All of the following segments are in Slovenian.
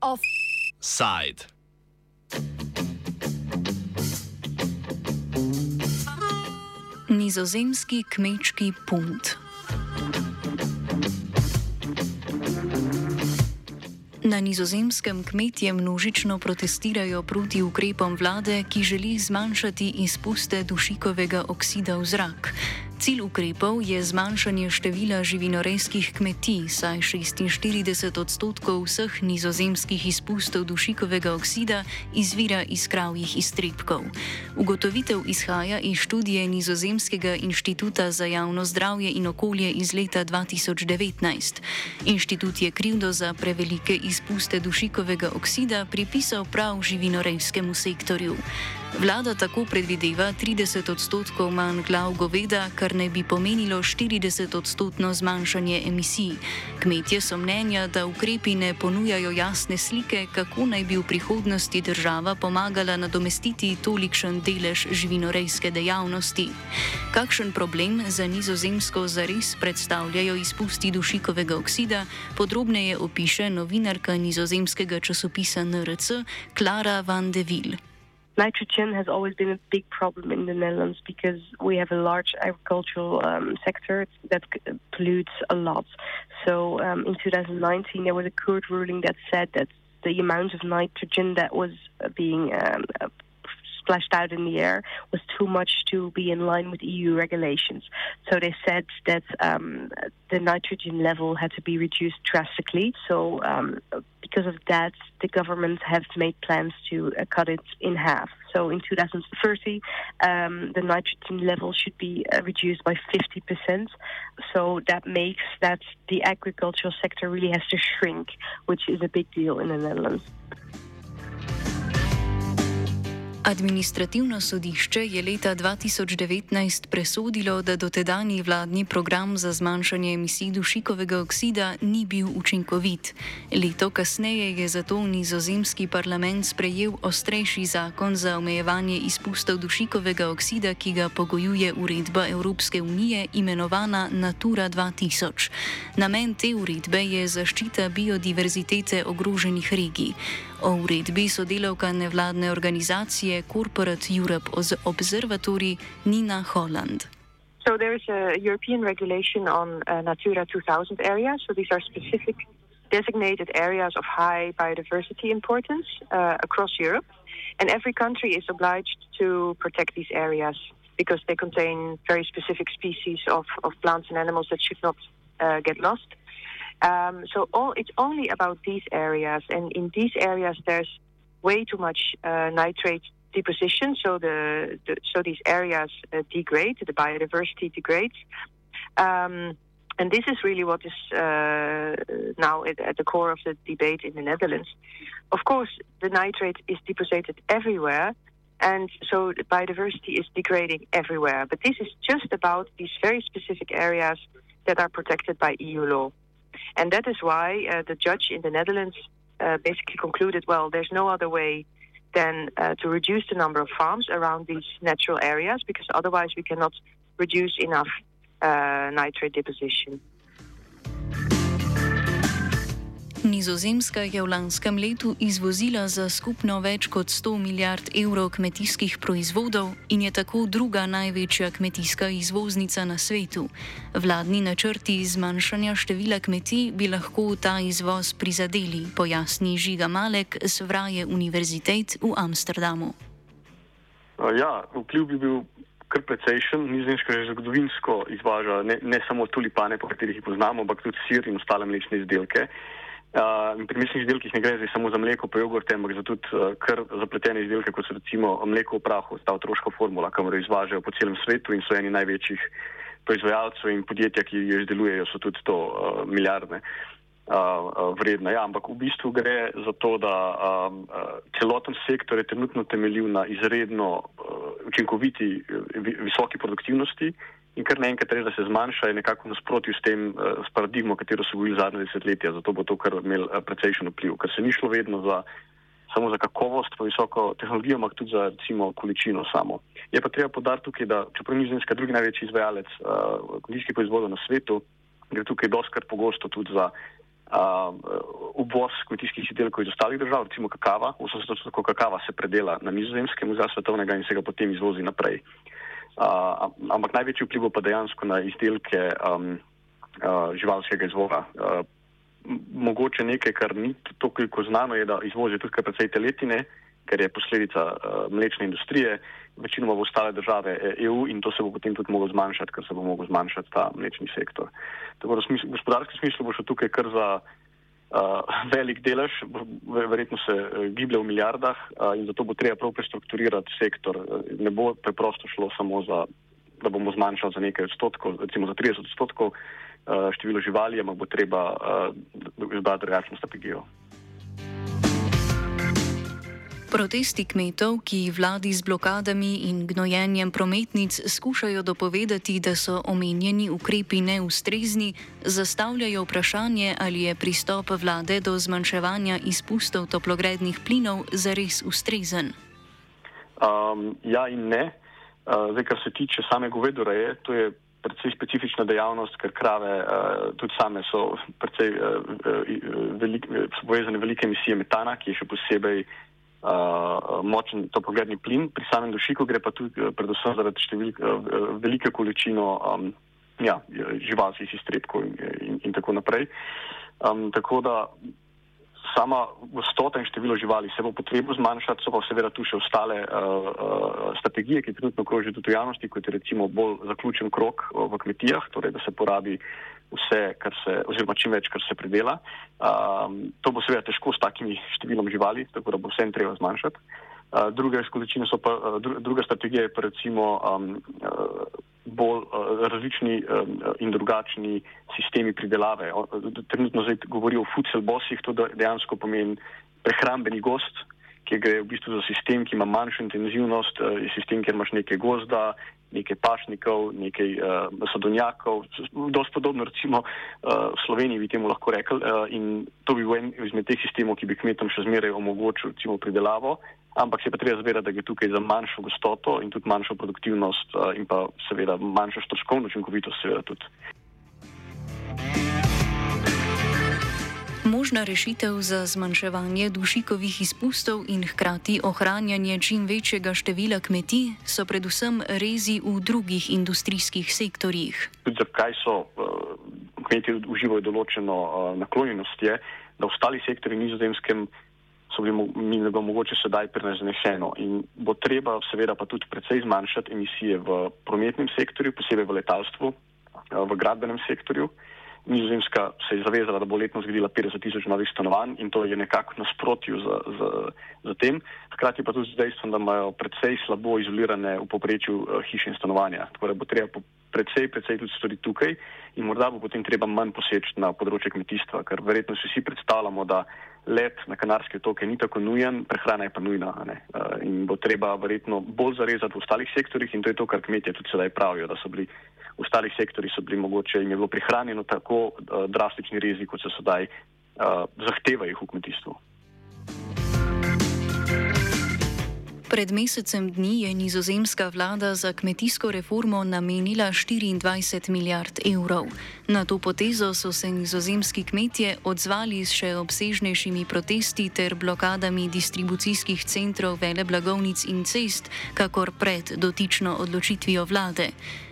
Offside. Nizozemski kmečki punt. Na nizozemskem kmetje množično protestirajo proti ukrepom vlade, ki želi zmanjšati izpuste dušikovega oksida v zrak. Cilj ukrepov je zmanjšanje števila živinorejskih kmetij, saj 46 odstotkov vseh nizozemskih izpustov dušikovega oksida izvira iz kravjih iztrebkov. Ugotovitev izhaja iz študije Nizozemskega inštituta za javno zdravje in okolje iz leta 2019. Inštitut je krivdo za prevelike izpuste dušikovega oksida pripisal prav živinorejskemu sektorju. Vlada tako predvideva 30 odstotkov manj glav goveda, kar naj bi pomenilo 40 odstotno zmanjšanje emisij. Kmetje so mnenja, da ukrepi ne ponujajo jasne slike, kako naj bi v prihodnosti država pomagala nadomestiti tolikšen delež živinorejske dejavnosti. Kakšen problem za nizozemsko zares predstavljajo izpusti dušikovega oksida, podrobneje opiše novinarka nizozemskega časopisa NRC Klara van de Ville. Nitrogen has always been a big problem in the Netherlands because we have a large agricultural um, sector that pollutes a lot. So um, in 2019, there was a court ruling that said that the amount of nitrogen that was uh, being um, splashed out in the air was too much to be in line with EU regulations. So they said that um, the nitrogen level had to be reduced drastically. So um, because of that, the government has made plans to uh, cut it in half. So in 2030, um, the nitrogen level should be uh, reduced by 50%. So that makes that the agricultural sector really has to shrink, which is a big deal in the Netherlands. Administrativno sodišče je leta 2019 presodilo, da dotedajni vladni program za zmanjšanje emisij dušikovega oksida ni bil učinkovit. Leto kasneje je zato nizozemski parlament sprejel ostrejši zakon za omejevanje izpustov dušikovega oksida, ki ga pogojuje uredba Evropske unije imenovana Natura 2000. Namen te uredbe je zaščita biodiverzitete ogroženih regij. O uredbi sodelavka nevladne organizacije Corporate Europe Observatory Nina Holland. So there is a European regulation on uh, Natura 2000 areas. So these are specific designated areas of high biodiversity importance uh, across Europe. And every country is obliged to protect these areas because they contain very specific species of, of plants and animals that should not uh, get lost. Um, so all, it's only about these areas, and in these areas there's way too much uh, nitrate deposition. So the, the so these areas uh, degrade, the biodiversity degrades. Um, and this is really what is uh, now at, at, the core of the debate in the Netherlands. Of course, the nitrate is deposited everywhere, and so the biodiversity is degrading everywhere. But this is just about these very specific areas that are protected by EU law. And that is why uh, the judge in the Netherlands uh, basically concluded well, there's no other way than uh, to reduce the number of farms around these natural areas because otherwise we cannot reduce enough uh, nitrate deposition. Nizozemska je v lanskem letu izvozila za skupno več kot 100 milijard evrov kmetijskih proizvodov in je tako druga največja kmetijska izvoznica na svetu. Vladni načrti zmanjšanja števila kmetij bi lahko ta izvoz prizadeli, pojasni Žiga Malek z Vraje Univerzitet v Amsterdamu. Ja, vpliv bi bil kar precejšen. Nizozemska že zgodovinsko izvaža ne, ne samo tulipane, po katerih jih poznamo, ampak tudi sir in ostale mlečne izdelke. Uh, pri mesnih izdelkih ne gre samo za mleko, pa jogurt, ampak za tudi uh, kar zapletene izdelke, kot so recimo mleko v prahu, ta otroška formula, kamor jo izvažajo po celem svetu in so eni največjih proizvajalcev in podjetja, ki jo izdelujejo, so tudi to uh, milijardne uh, uh, vredne. Ja, ampak v bistvu gre za to, da um, uh, celoten sektor je trenutno temeljil na izredno uh, učinkoviti, visoki produktivnosti in kar naenkrat res, da se zmanjša, je nekako nasprotju s tem, uh, s paradigmo, katero so bili zadnje desetletja, zato bo to kar imel uh, precejšen vpliv, ker se ni šlo vedno za samo za kakovost, pa visoko tehnologijo, ampak tudi za recimo količino samo. Je pa treba podariti tukaj, da čeprav ni Nizozemska drugi največji izvajalec uh, kmetijskih proizvodov na svetu, gre tukaj doskrat pogosto tudi za uh, uvoz kmetijskih izdelkov iz ostalih držav, recimo kakava. 80% kakava se predela na nizozemskem za svetovnega in se ga potem izvozi naprej. Uh, ampak največji vpliv pa dejansko na izdelke um, uh, živalskega izvora. Uh, mogoče nekaj, kar ni toliko znano, je, da izvozijo tudi precej teletine, ker je posledica uh, mlečne industrije, večinoma v ostale države EU in to se bo potem tudi moglo zmanjšati, ker se bo moglo zmanjšati ta mlečni sektor. Tako da v smislu, gospodarskem smislu bo še tukaj kar za uh, velik delež, verjetno se uh, giblje v milijardah uh, in zato bo treba prav prestrukturirati sektor. Ne bo preprosto šlo samo za, da bomo zmanjšali za nekaj odstotkov, recimo za 30 odstotkov. Eh, število živali, ampak bo treba uh, izbrati drugačno strategijo. Protesti kmetov, ki vladi z blokadami in gnojenjem prometnic skušajo dopovedati, da so omenjeni ukrepi neustrezni, zastavljajo vprašanje, ali je pristop vlade do zmanjševanja izpustov toplogrednih plinov zares ustrezen. Um, ja in ne. Uh, zdaj, kar se tiče same govedoreje, to je precej specifična dejavnost, ker krave uh, tudi same so precej uh, velik, so povezane velike emisije metana, ki je še posebej uh, močen topogledni plin. Pri samem dušiku gre pa tudi predvsem zaradi številk, uh, velike količino um, ja, živalskih iztrebkov in, in, in tako naprej. Um, tako da sama gostota in število živali se bo potrebno zmanjšati, so pa seveda tu še ostale uh, uh, strategije, ki trenutno krožijo tudi v javnosti, kot je recimo bolj zaključen krok v kmetijah, torej da se porabi vse, kar se, oziroma čim več, kar se predela. Um, to bo seveda težko s takimi številom živali, tako da bo vse en treba zmanjšati. Uh, pa, uh, druga strategija je pa recimo um, uh, bolj uh, različni um, in drugačni sistemi pridelave. Trenutno zdaj govorijo o food cell bossih, to dejansko pomeni prehrambeni gost, ki gre v bistvu za sistem, ki ima manjšo intenzivnost, uh, sistem, kjer imaš nekaj gozda, nekaj pašnikov, nekaj uh, sadonjakov, dosti podobno recimo uh, v Sloveniji bi temu lahko rekli uh, in to bi bil en izmed teh sistemov, ki bi kmetom še zmeraj omogočil recimo pridelavo ampak se pa treba zavedati, da gre tukaj za manjšo gostoto in tudi manjšo produktivnost uh, in pa seveda manjšo stroškovno učinkovitost seveda tudi. Možna rešitev za zmanjševanje dušikovih izpustov in hkrati ohranjanje čim večjega števila kmetij so predvsem rezi v drugih industrijskih sektorjih. Tudi zakaj so uh, kmetje uživajo določeno uh, naklonjenost, je, da v ostalih sektorjih nizozemskem so bili mi ne bo mogoče sedaj preneseno. In bo treba seveda pa tudi precej zmanjšati emisije v prometnem sektorju, posebej v letalstvu, eh, v gradbenem sektorju. Nizozemska se je zavezala, da bo letno zgradila 50 tisoč novih stanovanj in to je nekako nasprotju z, z, z tem. Hkrati pa tudi z dejstvom, da imajo precej slabo izolirane v poprečju eh, hiše in stanovanja. Tako da bo treba precej, precej tudi storiti tukaj in morda bo potem treba manj poseči na področje kmetijstva, ker verjetno si vsi predstavljamo, da let na Kanarske otoke ni tako nujen, prehrana je pa nujna. Uh, in bo treba verjetno bolj zarezati v ostalih sektorjih in to je to, kar kmetje tudi sedaj pravijo, da so bili ostalih sektorjih, so bili mogoče in je bilo prihranjeno tako uh, drastični rezi, kot se sedaj uh, zahtevajo v kmetijstvu. Pred mesecem dni je nizozemska vlada za kmetijsko reformo namenila 24 milijard evrov. Na to potezo so se nizozemski kmetje odzvali s še obsežnejšimi protesti ter blokadami distribucijskih centrov vele blagovnic in cest, kakor pred dotično odločitvijo vlade.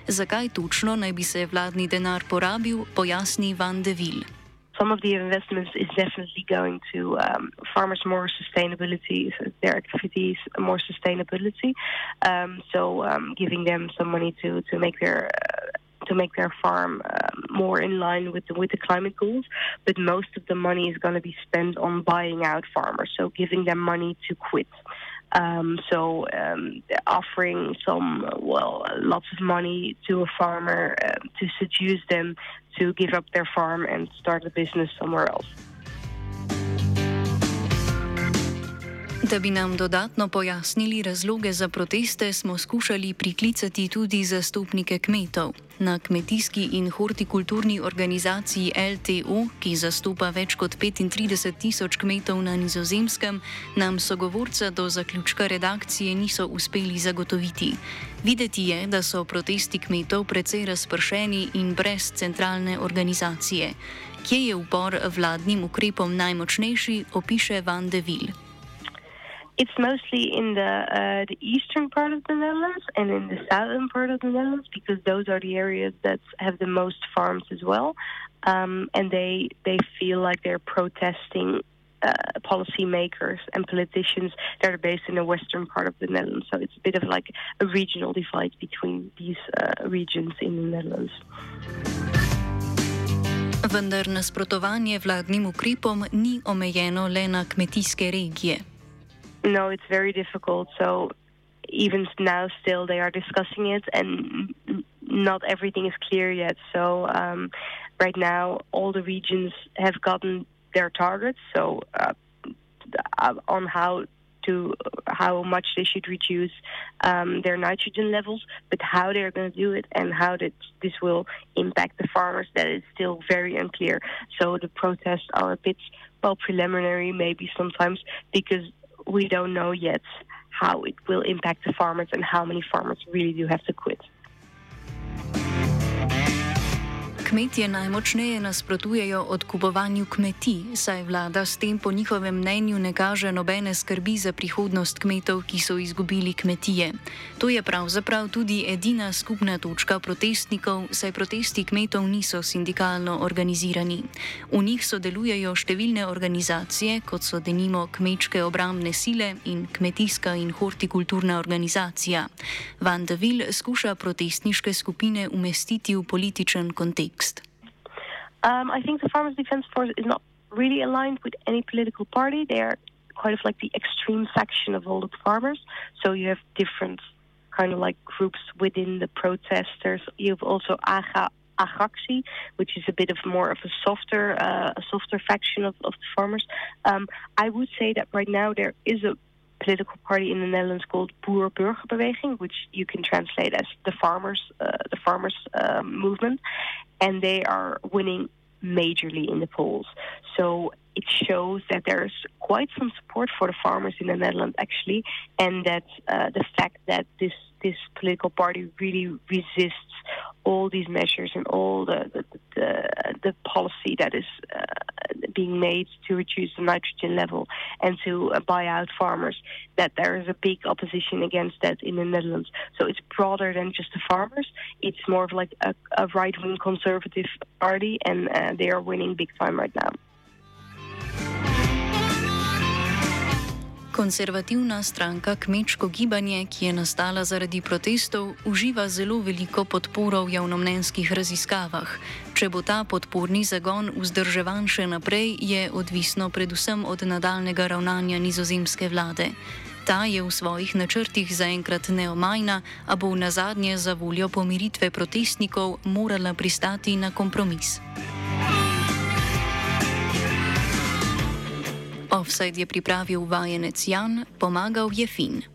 Zakaj točno naj bi se vladni denar porabil, pojasni Van de Ville. Some of the investments is definitely going to um, farmers more sustainability, their activities more sustainability. Um, so um, giving them some money to to make their uh, to make their farm um, more in line with the, with the climate goals, but most of the money is going to be spent on buying out farmers, so giving them money to quit. Um, so um, offering some, well, lots of money to a farmer uh, to seduce them to give up their farm and start a business somewhere else. Da bi nam dodatno pojasnili razloge za proteste, smo skušali priklicati tudi zastopnike kmetov. Na kmetijski in hortikulturni organizaciji LTO, ki zastopa več kot 35 tisoč kmetov na nizozemskem, nam sogovorca do zaključka redakcije niso uspeli zagotoviti. Videti je, da so protesti kmetov precej razpršeni in brez centralne organizacije. Kje je upor vladnim ukrepom najmočnejši, opiše Van de Ville. It's mostly in the uh, the eastern part of the Netherlands and in the southern part of the Netherlands because those are the areas that have the most farms as well, um, and they they feel like they're protesting uh, policymakers and politicians that are based in the western part of the Netherlands. So it's a bit of like a regional divide between these uh, regions in the Netherlands. Vendar nasprotovanje vladnim ukrepom ni omejeno le na kmetijske regije. No, it's very difficult. So even now, still they are discussing it, and not everything is clear yet. So um, right now, all the regions have gotten their targets. So uh, on how to how much they should reduce um, their nitrogen levels, but how they're going to do it and how that this will impact the farmers, that is still very unclear. So the protests are a bit well preliminary, maybe sometimes because we don't know yet how it will impact the farmers and how many farmers really do have to quit. Kmetje najmočneje nasprotujejo odkupovanju kmetij, saj vlada s tem po njihovem mnenju ne kaže nobene skrbi za prihodnost kmetov, ki so izgubili kmetije. To je pravzaprav tudi edina skupna točka protestnikov, saj protesti kmetov niso sindikalno organizirani. V njih sodelujejo številne organizacije, kot so denimo kmečke obramne sile in kmetijska in hortikulturna organizacija. Van de Vil skuša protestniške skupine umestiti v političen kontekst. Um, I think the Farmers Defence Force is not really aligned with any political party. They are quite of like the extreme faction of all the farmers. So you have different kind of like groups within the protesters. You have also AGA, which is a bit of more of a softer, uh, a softer faction of, of the farmers. Um, I would say that right now there is a political party in the Netherlands called Boer Burgerbeweging, which you can translate as the farmers, uh, the farmers um, movement, and they are winning majorly in the polls. So it shows that there's quite some support for the farmers in the Netherlands, actually, and that uh, the fact that this this political party really resists all these measures and all the the, the, the policy that is uh, being made to reduce the nitrogen level and to uh, buy out farmers, that there is a big opposition against that in the Netherlands. So it's broader than just the farmers. It's more of like a, a right wing conservative party, and uh, they are winning big time right now. Konservativna stranka Kmečko gibanje, ki je nastala zaradi protestov, uživa zelo veliko podporo v javnomnenjskih raziskavah. Če bo ta podporni zagon vzdrževan še naprej, je odvisno predvsem od nadaljnega ravnanja nizozemske vlade. Ta je v svojih načrtih zaenkrat neomajna, a bo v nazadnje za voljo pomiritve protestnikov morala pristati na kompromis. Offside je pripravil vajenec Jan, pomagal je Fin.